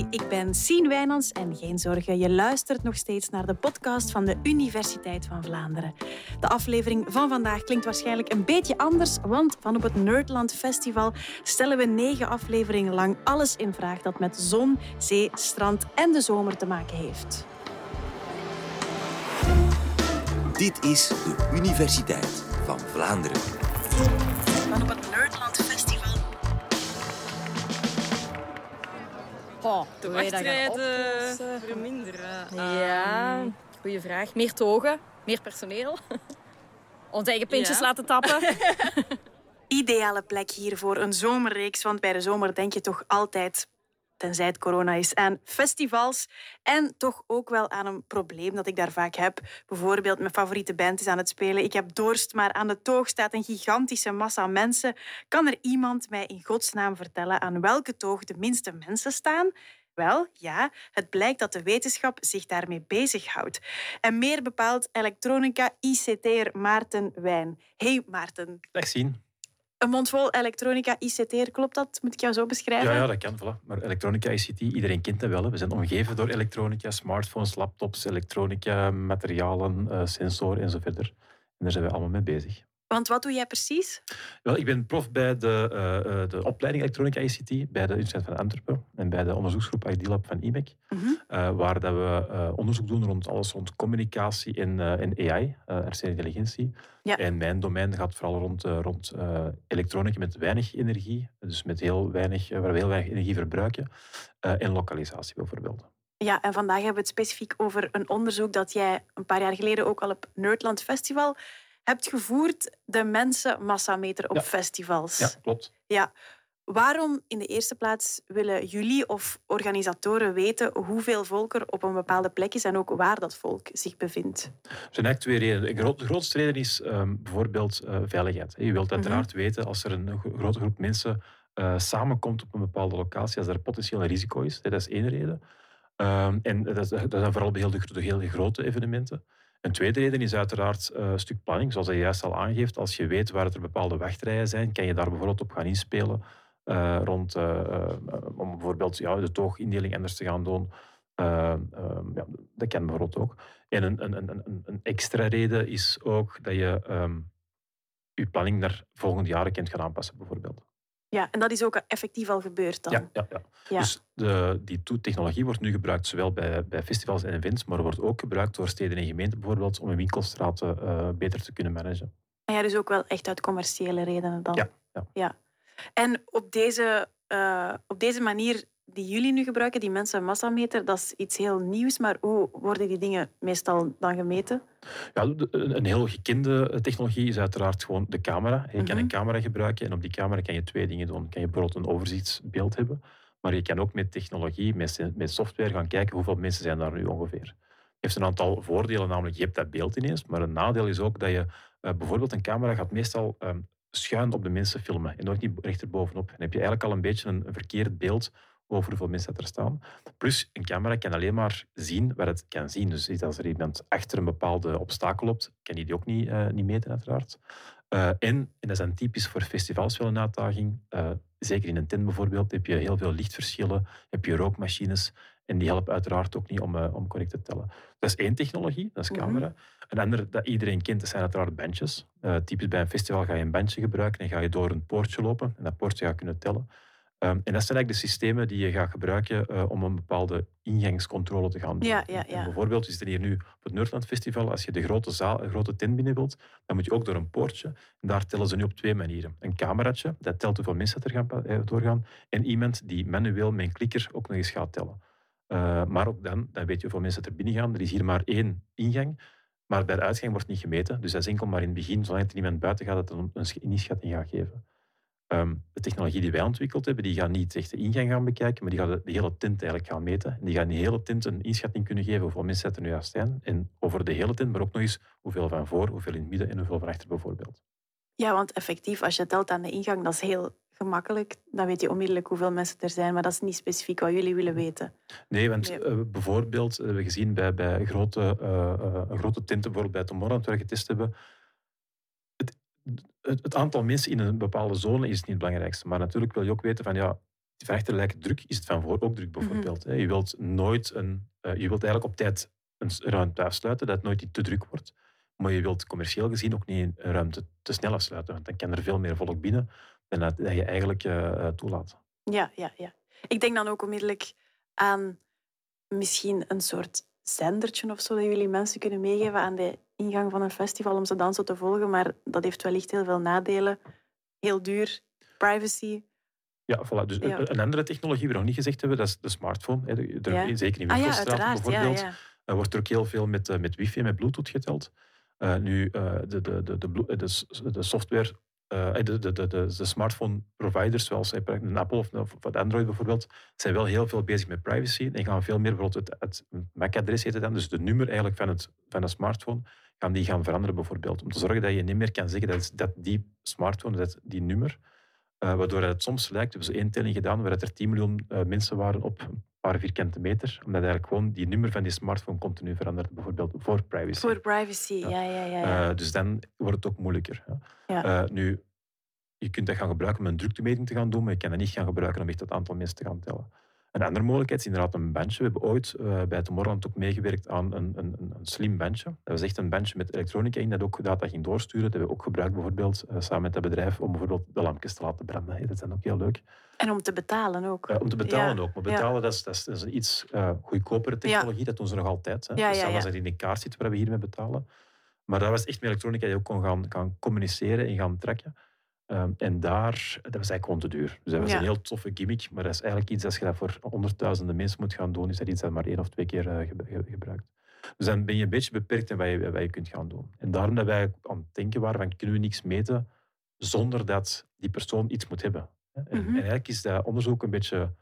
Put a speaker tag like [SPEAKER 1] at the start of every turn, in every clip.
[SPEAKER 1] Hey, ik ben Sien Wijnands en geen zorgen, je luistert nog steeds naar de podcast van de Universiteit van Vlaanderen. De aflevering van vandaag klinkt waarschijnlijk een beetje anders, want van op het Nerdland Festival stellen we negen afleveringen lang alles in vraag dat met zon, zee, strand en de zomer te maken heeft.
[SPEAKER 2] Dit is de Universiteit van Vlaanderen.
[SPEAKER 1] Van op het Nerdland
[SPEAKER 3] Oh,
[SPEAKER 4] De
[SPEAKER 3] oplossen?
[SPEAKER 4] verminderen.
[SPEAKER 3] Ja,
[SPEAKER 4] Ehm,
[SPEAKER 3] goede vraag. Meer togen, meer personeel. Ons eigen pintjes
[SPEAKER 4] Ja.
[SPEAKER 3] laten tappen.
[SPEAKER 1] Ideale plek hier voor een zomerreeks, want bij de zomer denk je toch altijd, tenzij het corona is, aan festivals en toch ook wel aan een probleem dat ik daar vaak heb. Bijvoorbeeld, mijn favoriete band is aan het spelen, ik heb dorst, maar aan de toog staat een gigantische massa mensen. Kan er iemand mij in godsnaam vertellen aan welke toog de minste mensen staan? Wel, ja, het blijkt dat de wetenschap zich daarmee bezighoudt. En meer bepaald elektronica ICT'er Maarten Wijn. Hey Maarten.
[SPEAKER 5] Dag zien.
[SPEAKER 1] Een mond vol elektronica, ICT, klopt dat? Moet ik jou zo beschrijven?
[SPEAKER 5] Ja, ja, dat kan. Voilà. Maar elektronica, ICT, iedereen kent dat wel. hè. We zijn omgeven door elektronica, smartphones, laptops, elektronica, materialen, eh, sensoren en. En daar zijn we allemaal mee bezig.
[SPEAKER 1] Want wat doe jij precies?
[SPEAKER 5] Wel, ik ben prof bij de, eh, eh, de opleiding elektronica ICT bij de Universiteit van Antwerpen en bij de onderzoeksgroep ID Lab van IMEC,
[SPEAKER 1] Mhm.
[SPEAKER 5] eh, waar dat we onderzoek doen rond alles rond communicatie en, en AI, artificiële intelligentie.
[SPEAKER 1] Ja.
[SPEAKER 5] En mijn domein gaat vooral rond, rond elektronica met weinig energie, dus met heel weinig, waar we heel weinig energie verbruiken, en lokalisatie bijvoorbeeld.
[SPEAKER 1] Ja, en vandaag hebben we het specifiek over een onderzoek dat jij een paar jaar geleden ook al op Nerdland Festival hebt gevoerd. De mensenmassameter op
[SPEAKER 5] Ja.
[SPEAKER 1] festivals.
[SPEAKER 5] Ja, klopt.
[SPEAKER 1] Ja. Waarom in de eerste plaats willen jullie of organisatoren weten hoeveel volk er op een bepaalde plek is en ook waar dat volk zich bevindt?
[SPEAKER 5] Er zijn eigenlijk twee redenen. De gro- de grootste reden is ehm, bijvoorbeeld eh, veiligheid. Je wilt uiteraard weten als er een gro- grote groep mensen eh, samenkomt op een bepaalde locatie, als er een potentieel risico is. Dat is één reden. Ehm, en dat, is- dat zijn vooral bij heel de, de heel grote evenementen. Een tweede reden is uiteraard eh, een stuk planning, zoals je juist al aangeeft. Als je weet waar er bepaalde wachtrijen zijn, kan je daar bijvoorbeeld op gaan inspelen. eh, rond, eh, om bijvoorbeeld ja, de toogindeling anders te gaan doen. Ehm, ja, dat kan bijvoorbeeld ook. En een, een, een, een- een extra reden is ook dat je ehm, je planning naar volgende jaren kunt gaan aanpassen, bijvoorbeeld.
[SPEAKER 1] Ja, en dat is ook effectief al gebeurd dan.
[SPEAKER 5] Ja, ja, ja.
[SPEAKER 1] Ja.
[SPEAKER 5] Dus de, die technologie wordt nu gebruikt zowel bij, bij festivals en events, maar wordt ook gebruikt door steden en gemeenten bijvoorbeeld om hun winkelstraten eh, beter te kunnen managen.
[SPEAKER 1] En ja, dus ook wel echt uit commerciële redenen dan.
[SPEAKER 5] Ja, ja.
[SPEAKER 1] En op deze, eh, op deze manier die jullie nu gebruiken, die mensenmassameter, dat is iets heel nieuws. Maar hoe worden die dingen meestal dan gemeten?
[SPEAKER 5] Ja, een heel gekende technologie is uiteraard gewoon de camera. Je kan
[SPEAKER 1] Mhm.
[SPEAKER 5] een camera gebruiken en op die camera kan je twee dingen doen. Kan je bijvoorbeeld een overzichtsbeeld hebben, maar je kan ook met technologie, met, met software gaan kijken hoeveel mensen zijn daar nu ongeveer. Het heeft een aantal voordelen, namelijk je hebt dat beeld ineens, maar een nadeel is ook dat je eh, bijvoorbeeld een camera gaat meestal ehm, schuin op de mensen filmen en ook niet rechterbovenop. Dan heb je eigenlijk al een beetje een verkeerd beeld over hoeveel mensen er staan. Plus, een camera kan alleen maar zien wat het kan zien. Dus als er iemand achter een bepaalde obstakel loopt, kan die die ook niet, eh, niet meten, uiteraard. Eh, en, en dat is dan typisch voor festivals wel een uitdaging. Eh, zeker in een tent bijvoorbeeld heb je heel veel lichtverschillen, heb je rookmachines en die helpen uiteraard ook niet om, om correct te tellen. Dat is één technologie, dat is
[SPEAKER 1] Mhm.
[SPEAKER 5] camera. Een andere dat iedereen kent, dat zijn uiteraard bandjes. Typisch bij een festival ga je een bandje gebruiken en ga je door een poortje lopen en dat poortje ga je kunnen tellen. Ehm, en dat zijn eigenlijk de systemen die je gaat gebruiken eh, om een bepaalde ingangscontrole te gaan doen.
[SPEAKER 1] Ja, ja,
[SPEAKER 5] En
[SPEAKER 1] ja.
[SPEAKER 5] bijvoorbeeld, we zitten hier nu op het Nerdland Festival. Als je de grote, zaal, een grote tent binnen wilt, dan moet je ook door een poortje. En daar tellen ze nu op twee manieren. Een cameraatje, dat telt hoeveel mensen er gaan, eh, doorgaan. En iemand die manueel met een klikker ook nog eens gaat tellen. Eh, maar ook dan, dan weet je hoeveel mensen er binnen gaan. Er is hier maar één ingang. Maar bij de uitgang wordt niet gemeten. Dus dat is enkel maar in het begin, zolang er iemand buiten gaat, dat een inschatting gaat geven. Ehm, de technologie die wij ontwikkeld hebben, die gaat niet echt de ingang gaan bekijken, maar die gaat de, hele tint eigenlijk gaan meten. En die gaat in de hele tint een inschatting kunnen geven hoeveel mensen er nu juist zijn. En over de hele tint, maar ook nog eens hoeveel van voor, hoeveel in het midden en hoeveel van achter bijvoorbeeld.
[SPEAKER 1] Ja, want effectief, als je telt aan de ingang, dat is heel gemakkelijk. Dan weet je onmiddellijk hoeveel mensen er zijn, maar dat is niet specifiek wat jullie willen weten.
[SPEAKER 5] Nee, want
[SPEAKER 1] Nee.
[SPEAKER 5] eh, bijvoorbeeld, hebben we gezien bij, bij grote, eh, eh, een grote tinten, bijvoorbeeld bij Tomorrowland, waar we getest hebben, het, aantal mensen in een bepaalde zone is niet het belangrijkste. Maar natuurlijk wil je ook weten van, ja, van achterlijke druk, is het van voor ook druk bijvoorbeeld. hè. Je wilt nooit een... eh, je wilt eigenlijk op tijd een ruimte afsluiten, dat het nooit te druk wordt. Maar je wilt commercieel gezien ook niet een ruimte te snel afsluiten, want dan kan er veel meer volk binnen dan dat, dat je eigenlijk eh, eh, toelaat.
[SPEAKER 1] Ja, ja, ja. Ik denk dan ook onmiddellijk aan misschien een soort zendertje of zo dat jullie mensen kunnen meegeven aan de ingang van een festival om ze dan zo te volgen. Maar dat heeft wellicht heel veel nadelen. Heel duur, privacy.
[SPEAKER 5] Ja, voilà. Dus
[SPEAKER 1] Ja.
[SPEAKER 5] Een, andere technologie die we nog niet gezegd hebben, dat is de smartphone. hè. Er-
[SPEAKER 1] Ja.
[SPEAKER 5] Zeker in
[SPEAKER 1] Ah
[SPEAKER 5] winkelstraten.
[SPEAKER 1] Ja,
[SPEAKER 5] bijvoorbeeld. Er wordt er ook heel veel met, eh, met wifi en met bluetooth geteld. Eh, nu, eh, de, de, de, de, de software, eh, de, de, de, de, de smartphone providers, zoals eh, Apple of, of Android bijvoorbeeld, zijn wel heel veel bezig met privacy en gaan veel meer bijvoorbeeld het, MAC-adres heet het dan, dus de nummer eigenlijk van, het, van een smartphone, gaan die gaan veranderen bijvoorbeeld. Om te zorgen dat je niet meer kan zeggen dat, dat die smartphone, dat die nummer, eh, waardoor het soms lijkt, we hebben zo één telling gedaan, waar er 10 miljoen eh, mensen waren op een paar vierkante meter, omdat eigenlijk gewoon die nummer van die smartphone continu verandert, bijvoorbeeld voor privacy.
[SPEAKER 1] Voor privacy, ja, ja, ja. ja.
[SPEAKER 5] Eh, dus dan wordt het ook moeilijker. Ja. Nu, je kunt dat gaan gebruiken om een druktemeting te gaan doen, maar je kan dat niet gaan gebruiken om echt het aantal mensen te gaan tellen. Een andere mogelijkheid is inderdaad een bandje. We hebben ooit eh, bij Tomorrowland ook meegewerkt aan een, een, een, slim bandje. Dat was echt een bandje met elektronica in dat ook data ging doorsturen. Dat hebben we ook gebruikt bijvoorbeeld eh, samen met dat bedrijf om bijvoorbeeld de lampjes te laten branden. Dat is dan ook heel leuk.
[SPEAKER 1] En om te betalen ook.
[SPEAKER 5] Eh, om te betalen
[SPEAKER 1] Ja,
[SPEAKER 5] ook. Maar
[SPEAKER 1] ja.
[SPEAKER 5] betalen, dat, is, dat, is, dat is een iets goedkopere technologie. Dat doen ze nog altijd. Hè.
[SPEAKER 1] Ja,
[SPEAKER 5] Zelfs als het in de kaart zit waar we hiermee betalen. Maar dat was echt met elektronica die je ook kon gaan, gaan communiceren en gaan trekken. Ehm, en daar, dat was eigenlijk gewoon te duur. Dus dat was
[SPEAKER 1] Ja.
[SPEAKER 5] een heel toffe gimmick. Maar dat is eigenlijk iets, als je dat voor honderdduizenden mensen moet gaan doen, is dat iets dat maar één of twee keer eh, ge- ge- gebruikt. Dus dan ben je een beetje beperkt in wat je, wat je kunt gaan doen. En daarom dat wij aan het denken waren van kunnen we niks meten zonder dat die persoon iets moet hebben. En,
[SPEAKER 1] Mhm.
[SPEAKER 5] en eigenlijk is dat onderzoek een beetje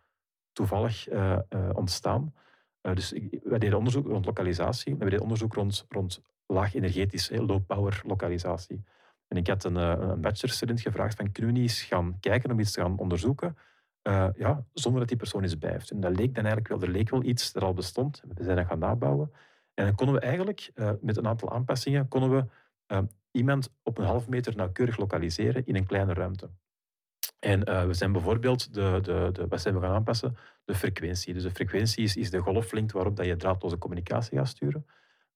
[SPEAKER 5] toevallig eh, eh, ontstaan. Dus ik, wij deden onderzoek rond lokalisatie. en We deden onderzoek rond, rond laag energetisch, hè, low power lokalisatie. En ik had een, eh, een bachelorstudent gevraagd van kunnen we niet eens gaan kijken om iets te gaan onderzoeken eh, ja, zonder dat die persoon iets bij heeft. En dat leek dan eigenlijk wel, er leek wel iets dat al bestond. We zijn dat gaan nabouwen. En dan konden we eigenlijk eh, met een aantal aanpassingen konden we, eh, iemand op een half meter nauwkeurig lokaliseren in een kleine ruimte. En we zijn bijvoorbeeld, de, de, de, zijn we gaan aanpassen? De frequentie. Dus de frequentie is, is de golflengte waarop dat je draadloze communicatie gaat sturen.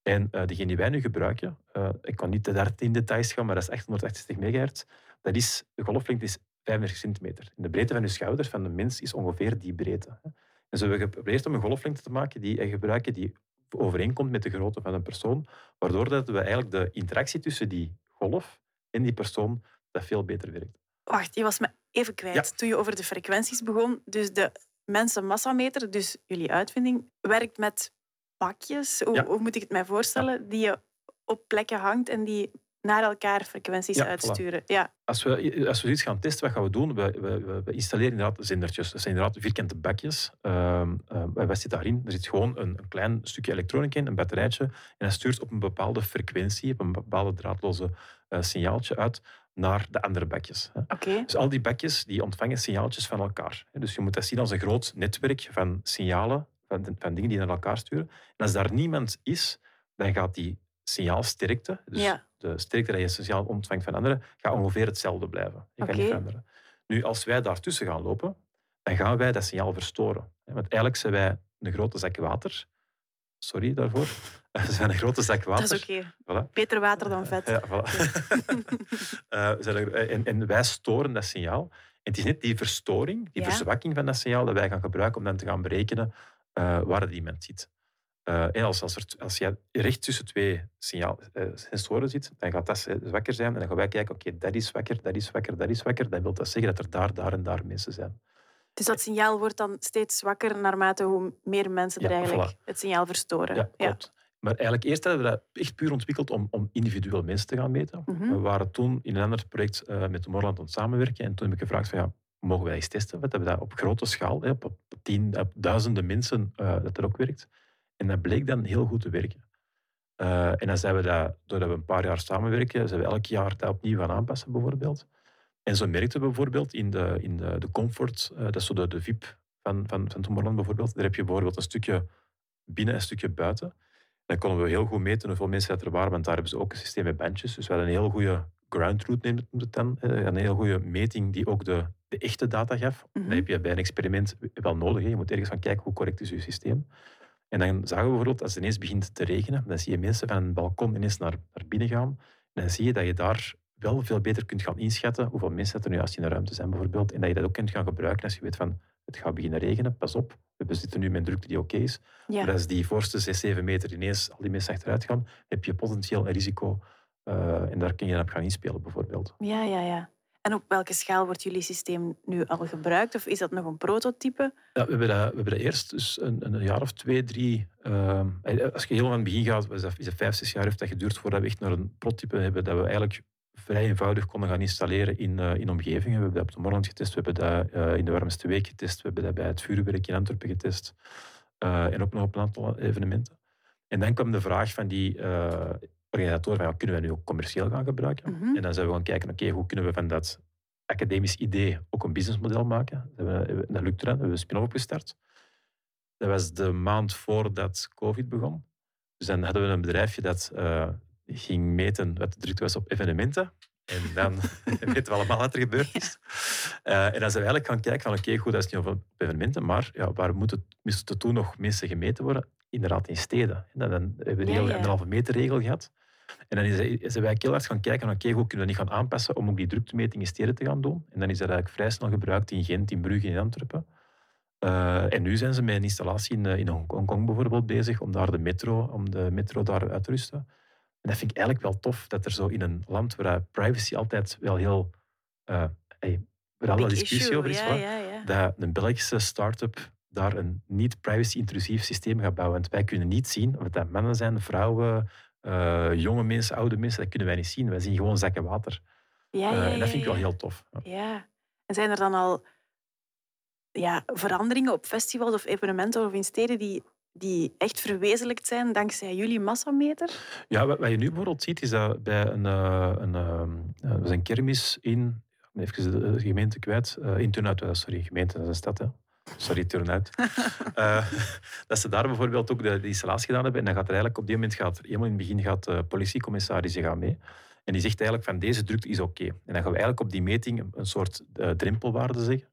[SPEAKER 5] En eh degene die wij nu gebruiken, eh, ik kan niet te in details gaan, maar dat is 868 megahertz. Dat is, de golflengte is 35 centimeter. En de breedte van je schouders van de mens is ongeveer die breedte. En zo hebben we geprobeerd om een golflengte te maken die en gebruiken die overeenkomt met de grootte van een persoon, waardoor dat we eigenlijk de interactie tussen die golf en die persoon dat veel beter werkt.
[SPEAKER 1] Wacht, je was me even kwijt toen je over de frequenties begon. Dus de mensenmassameter, dus jullie uitvinding, werkt met bakjes. Hoe,
[SPEAKER 5] Ja.
[SPEAKER 1] hoe moet ik het mij voorstellen? Die je op plekken hangt en die naar elkaar frequenties
[SPEAKER 5] Ja, voilà.
[SPEAKER 1] uitsturen. Ja,
[SPEAKER 5] Als we, als we zoiets gaan testen, wat gaan we doen? We, we, we- installeren inderdaad zendertjes. Dat zijn inderdaad vierkante bakjes. Ehm ehm, wat zit daarin? Er zit gewoon een, een klein stukje elektronica in, een batterijtje. En dat stuurt op een bepaalde frequentie, op een bepaalde draadloze eh, signaaltje uit naar de andere bakjes.
[SPEAKER 1] oké.
[SPEAKER 5] Dus al die bakjes die ontvangen signaaltjes van elkaar. Dus je moet dat zien als een groot netwerk van signalen, van, van dingen die naar elkaar sturen. En als daar niemand is, dan gaat die signaalsterkte, dus
[SPEAKER 1] Ja.
[SPEAKER 5] de sterkte dat je signaal ontvangt van anderen, gaat ongeveer hetzelfde blijven. Je kan
[SPEAKER 1] Oké.
[SPEAKER 5] niet veranderen. Nu, als wij daartussen gaan lopen, dan gaan wij dat signaal verstoren. Want eigenlijk zijn wij een grote zak water. Sorry daarvoor. We zijn een grote zak water.
[SPEAKER 1] Dat is oké.
[SPEAKER 5] Voilà.
[SPEAKER 1] Beter water dan vet.
[SPEAKER 5] Ja, voilà. Eh, en, en wij storen dat signaal. En het is net die verstoring, die
[SPEAKER 1] Ja.
[SPEAKER 5] verzwakking van dat signaal, dat wij gaan gebruiken om dan te gaan berekenen eh, waar het iemand zit. Eh, en als, als, er, als je recht tussen twee signaal, eh, sensoren zit, dan gaat dat zwakker zijn. En dan gaan wij kijken, oké, dat is zwakker, dat is zwakker, dat is zwakker. Dat wil dat zeggen dat er daar, daar en daar mensen zijn.
[SPEAKER 1] Dus dat signaal wordt dan steeds zwakker naarmate hoe meer mensen er
[SPEAKER 5] Ja,
[SPEAKER 1] eigenlijk
[SPEAKER 5] voilà.
[SPEAKER 1] het signaal verstoren.
[SPEAKER 5] Ja, klopt. Maar eigenlijk eerst hebben we dat echt puur ontwikkeld om, om individueel mensen te gaan meten.
[SPEAKER 1] Mhm.
[SPEAKER 5] We waren toen in een ander project eh, met de Morland aan het samenwerken. En toen heb ik gevraagd van ja, mogen wij eens testen? We hebben dat op grote schaal, op, tien, op duizenden mensen, eh, dat er ook werkt. En dat bleek dan heel goed te werken. Eh, en dan zijn we dat, doordat we een paar jaar samenwerken, zijn we elk jaar dat opnieuw gaan aanpassen bijvoorbeeld. En zo merkten we bijvoorbeeld in de, in de, de comfort, eh, dat is zo de, de VIP van, van, van Tomorrowland bijvoorbeeld, daar heb je bijvoorbeeld een stukje binnen, een stukje buiten. Dan konden we heel goed meten hoeveel mensen dat er waren, want daar hebben ze ook een systeem met bandjes. Dus we hadden een heel goede ground truth, neemt het dan. eh, Een heel goede meting die ook de de echte data gaf.
[SPEAKER 1] Mhm.
[SPEAKER 5] Dat heb je bij een experiment wel nodig. Hè. Je moet ergens gaan kijken hoe correct is je systeem. En dan zagen we bijvoorbeeld, als het ineens begint te regenen, dan zie je mensen van een balkon ineens naar, naar binnen gaan. En dan zie je dat je daar wel veel beter kunt gaan inschatten hoeveel mensen er nu als in de ruimte zijn bijvoorbeeld. En dat je dat ook kunt gaan gebruiken als je weet van het gaat beginnen regenen, pas op. We zitten nu met een drukte die oké is.
[SPEAKER 1] Ja.
[SPEAKER 5] Maar als die voorste 6, 7 meter ineens al die mensen achteruit gaan, heb je potentieel een risico. Eh, en daar kun je dan op gaan inspelen bijvoorbeeld.
[SPEAKER 1] ja, ja, ja. En op welke schaal wordt jullie systeem nu al gebruikt? Of is dat nog een prototype?
[SPEAKER 5] Ja, we, hebben dat, we hebben dat eerst dus een, een jaar of twee, drie... ehm, als je heel aan het begin gaat, is dat, is dat vijf, zes jaar heeft dat geduurd voordat we echt naar een prototype hebben dat we eigenlijk vrij eenvoudig konden gaan installeren in, eh, in omgevingen. We hebben dat op de Morland getest, we hebben dat eh, in de Warmste Week getest, we hebben dat bij het Vuurwerk in Antwerpen getest eh, en ook nog op een aantal evenementen. En dan kwam de vraag van die eh, organisatoren, van, ja, kunnen we nu ook commercieel gaan gebruiken?
[SPEAKER 1] Mhm.
[SPEAKER 5] En dan zijn we gaan kijken, oké, hoe kunnen we van dat academisch idee ook een businessmodel maken? Dat, hebben we- hebben een spin-off opgestart. Dat was de maand voordat COVID begon. Dus dan hadden we een bedrijfje dat eh, ging meten wat de drukte was op evenementen. En dan weten we allemaal wat er gebeurd is. Eh, en dan zijn we eigenlijk gaan kijken van oké, goed, dat is niet op evenementen, maar ja, waar moeten toen nog mensen gemeten worden? Inderdaad in steden. En dan, dan hebben we de
[SPEAKER 1] Ja,
[SPEAKER 5] hele
[SPEAKER 1] ja.
[SPEAKER 5] anderhalve meter regel gehad. En dan is, zijn wij heel hard gaan kijken oké, hoe kunnen we niet gaan aanpassen om ook die druktemeting in steden te gaan doen. En dan is dat eigenlijk vrij snel gebruikt in Gent, in Brugge, in Antwerpen. Eh, en nu zijn ze met een installatie in, eh, in Hongkong bijvoorbeeld bezig om daar de metro, om de metro daar uit te rusten. En dat vind ik eigenlijk wel tof, dat er zo in een land waar privacy altijd wel heel... eh hey, waar al discussie
[SPEAKER 1] issue,
[SPEAKER 5] over is,
[SPEAKER 1] ja,
[SPEAKER 5] waar,
[SPEAKER 1] ja, ja.
[SPEAKER 5] dat een Belgische start-up daar een niet privacy-intrusief systeem gaat bouwen. Want wij kunnen niet zien of dat mannen zijn, vrouwen, eh, jonge mensen, oude mensen. Dat kunnen wij niet zien. Wij zien gewoon zakken water.
[SPEAKER 1] Ja,
[SPEAKER 5] Eh,
[SPEAKER 1] ja,
[SPEAKER 5] en dat
[SPEAKER 1] ja,
[SPEAKER 5] vind ik wel
[SPEAKER 1] ja.
[SPEAKER 5] heel tof. Ja.
[SPEAKER 1] Ja. En zijn er dan al ja, veranderingen op festivals of evenementen of in steden die, die echt verwezenlijkt zijn dankzij jullie massameter?
[SPEAKER 5] Ja, wat, wat je nu bijvoorbeeld ziet, is dat bij een, eh, een, was een kermis in, even de, gemeente kwijt, in Turnhout, sorry, gemeente, dat is een stad, hè. Sorry, Turnhout. Eh, dat ze daar bijvoorbeeld ook de, de installatie gedaan hebben. En dan gaat er eigenlijk op die moment, gaat, helemaal in het begin, gaat de politiecommissaris gaan mee. En die zegt eigenlijk van deze drukte is oké. En dan gaan we eigenlijk op die meting een, soort eh, drempelwaarde zeggen.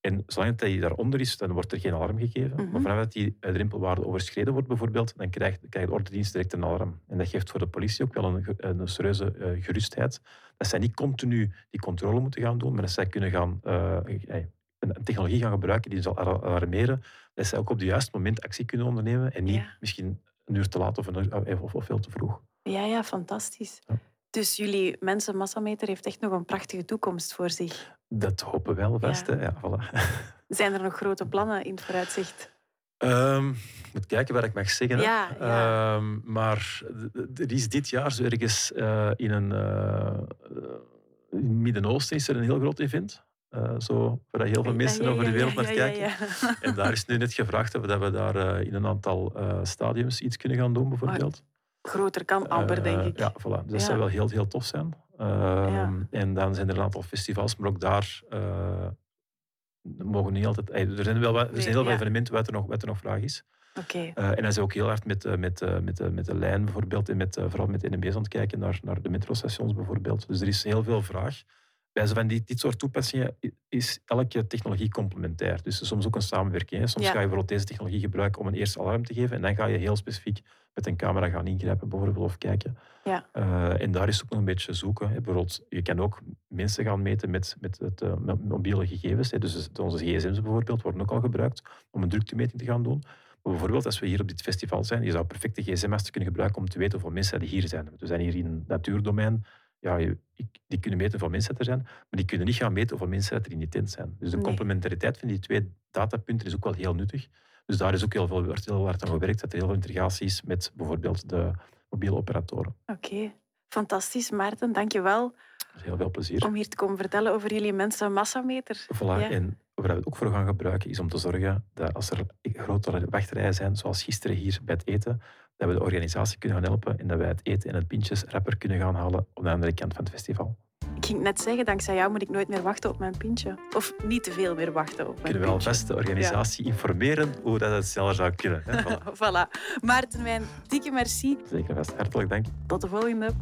[SPEAKER 5] En zolang dat die daaronder is, dan wordt er geen alarm gegeven.
[SPEAKER 1] Mhm.
[SPEAKER 5] Maar vanaf dat die eh, drempelwaarde overschreden wordt bijvoorbeeld, dan krijgt, krijgt de ordendienst direct een alarm. En dat geeft voor de politie ook wel een, een serieuze eh, gerustheid. Dat zij niet continu die controle moeten gaan doen, maar dat zij kunnen gaan, eh, eh, een, technologie gaan gebruiken die zal al- alarmeren. Dat zij ook op het juiste moment actie kunnen ondernemen en niet
[SPEAKER 1] Ja.
[SPEAKER 5] misschien een uur te laat of, een uur, eh, of, of veel te vroeg.
[SPEAKER 1] Ja, ja, fantastisch.
[SPEAKER 5] Ja.
[SPEAKER 1] Dus jullie mensenmassameter heeft echt nog een prachtige toekomst voor zich.
[SPEAKER 5] Dat hopen we wel vast.
[SPEAKER 1] Ja.
[SPEAKER 5] Hè? Ja, voilà.
[SPEAKER 1] Zijn er nog grote plannen in het vooruitzicht?
[SPEAKER 5] Ehm, ik moet kijken wat ik mag zeggen.
[SPEAKER 1] Ja, ja.
[SPEAKER 5] Ehm, maar er is dit jaar zo ergens eh, in een eh, in het Midden-Oosten is er een heel groot event. Eh, zo, waar heel veel mensen over de wereld naar kijken. En daar is nu net gevraagd of dat we daar eh, in een aantal eh, stadiums iets kunnen gaan doen, bijvoorbeeld.
[SPEAKER 1] Groter kan amper,
[SPEAKER 5] Eh,
[SPEAKER 1] denk ik.
[SPEAKER 5] Ja, voilà. Dus dat zou wel heel, heel tof zijn. Ehm, En dan zijn er een aantal festivals, maar ook daar mogen niet altijd... Er zijn wel wat, er
[SPEAKER 1] Nee,
[SPEAKER 5] zijn heel veel evenementen waar er nog, waar er nog vraag is.
[SPEAKER 1] Oké.
[SPEAKER 5] Eh, en zijn we ook heel hard met, met, met, met de lijn bijvoorbeeld en met, vooral met NMB's aan het kijken naar, naar de metrostations bijvoorbeeld. Dus er is heel veel vraag. Bij van die, dit soort toepassingen is elke technologie complementair. Dus soms ook een samenwerking. Hè. Soms
[SPEAKER 1] Ja.
[SPEAKER 5] ga je bijvoorbeeld deze technologie gebruiken om een eerste alarm te geven en dan ga je heel specifiek met een camera gaan ingrijpen bijvoorbeeld of kijken.
[SPEAKER 1] Ja.
[SPEAKER 5] Eh, en daar is ook nog een beetje zoeken. Hè. Bijvoorbeeld, je kan ook mensen gaan meten met, met, het, eh, mobiele gegevens. Hè. Dus onze gsm's bijvoorbeeld worden ook al gebruikt om een druktemeting te gaan doen. Maar bijvoorbeeld, als we hier op dit festival zijn, je zou perfect de gsm-masten kunnen gebruiken om te weten hoeveel mensen er hier zijn. We zijn hier in een natuurdomein. Ja, je- die kunnen meten hoeveel mensen er zijn, maar die kunnen niet gaan meten hoeveel mensen er in die tent zijn. Dus de
[SPEAKER 1] Nee.
[SPEAKER 5] complementariteit van die twee datapunten is ook wel heel nuttig. Dus daar is ook heel veel, wordt heel hard aan gewerkt, dat er heel veel integratie is met bijvoorbeeld de mobiele operatoren.
[SPEAKER 1] Oké. Fantastisch, Maarten. Dank je wel
[SPEAKER 5] Dus heel veel plezier.
[SPEAKER 1] om hier te komen vertellen over jullie mensenmassameter.
[SPEAKER 5] Voilà.
[SPEAKER 1] Ja.
[SPEAKER 5] En waar we het ook voor gaan gebruiken, is om te zorgen dat als er grotere wachtrijen zijn, zoals gisteren hier bij het eten, dat we de organisatie kunnen gaan helpen en dat wij het eten en het pintjes rapper kunnen gaan halen op de andere kant van het festival.
[SPEAKER 1] Ik ging net zeggen, dankzij jou moet ik nooit meer wachten op mijn pintje. Of niet te veel meer wachten op mijn
[SPEAKER 5] kunnen wel
[SPEAKER 1] pintje.
[SPEAKER 5] vast de organisatie informeren hoe dat het sneller zou kunnen. Hè? Voilà.
[SPEAKER 1] voilà. Maarten Wijn, dikke merci.
[SPEAKER 5] Zeker vast. Hartelijk dank.
[SPEAKER 1] Tot de volgende.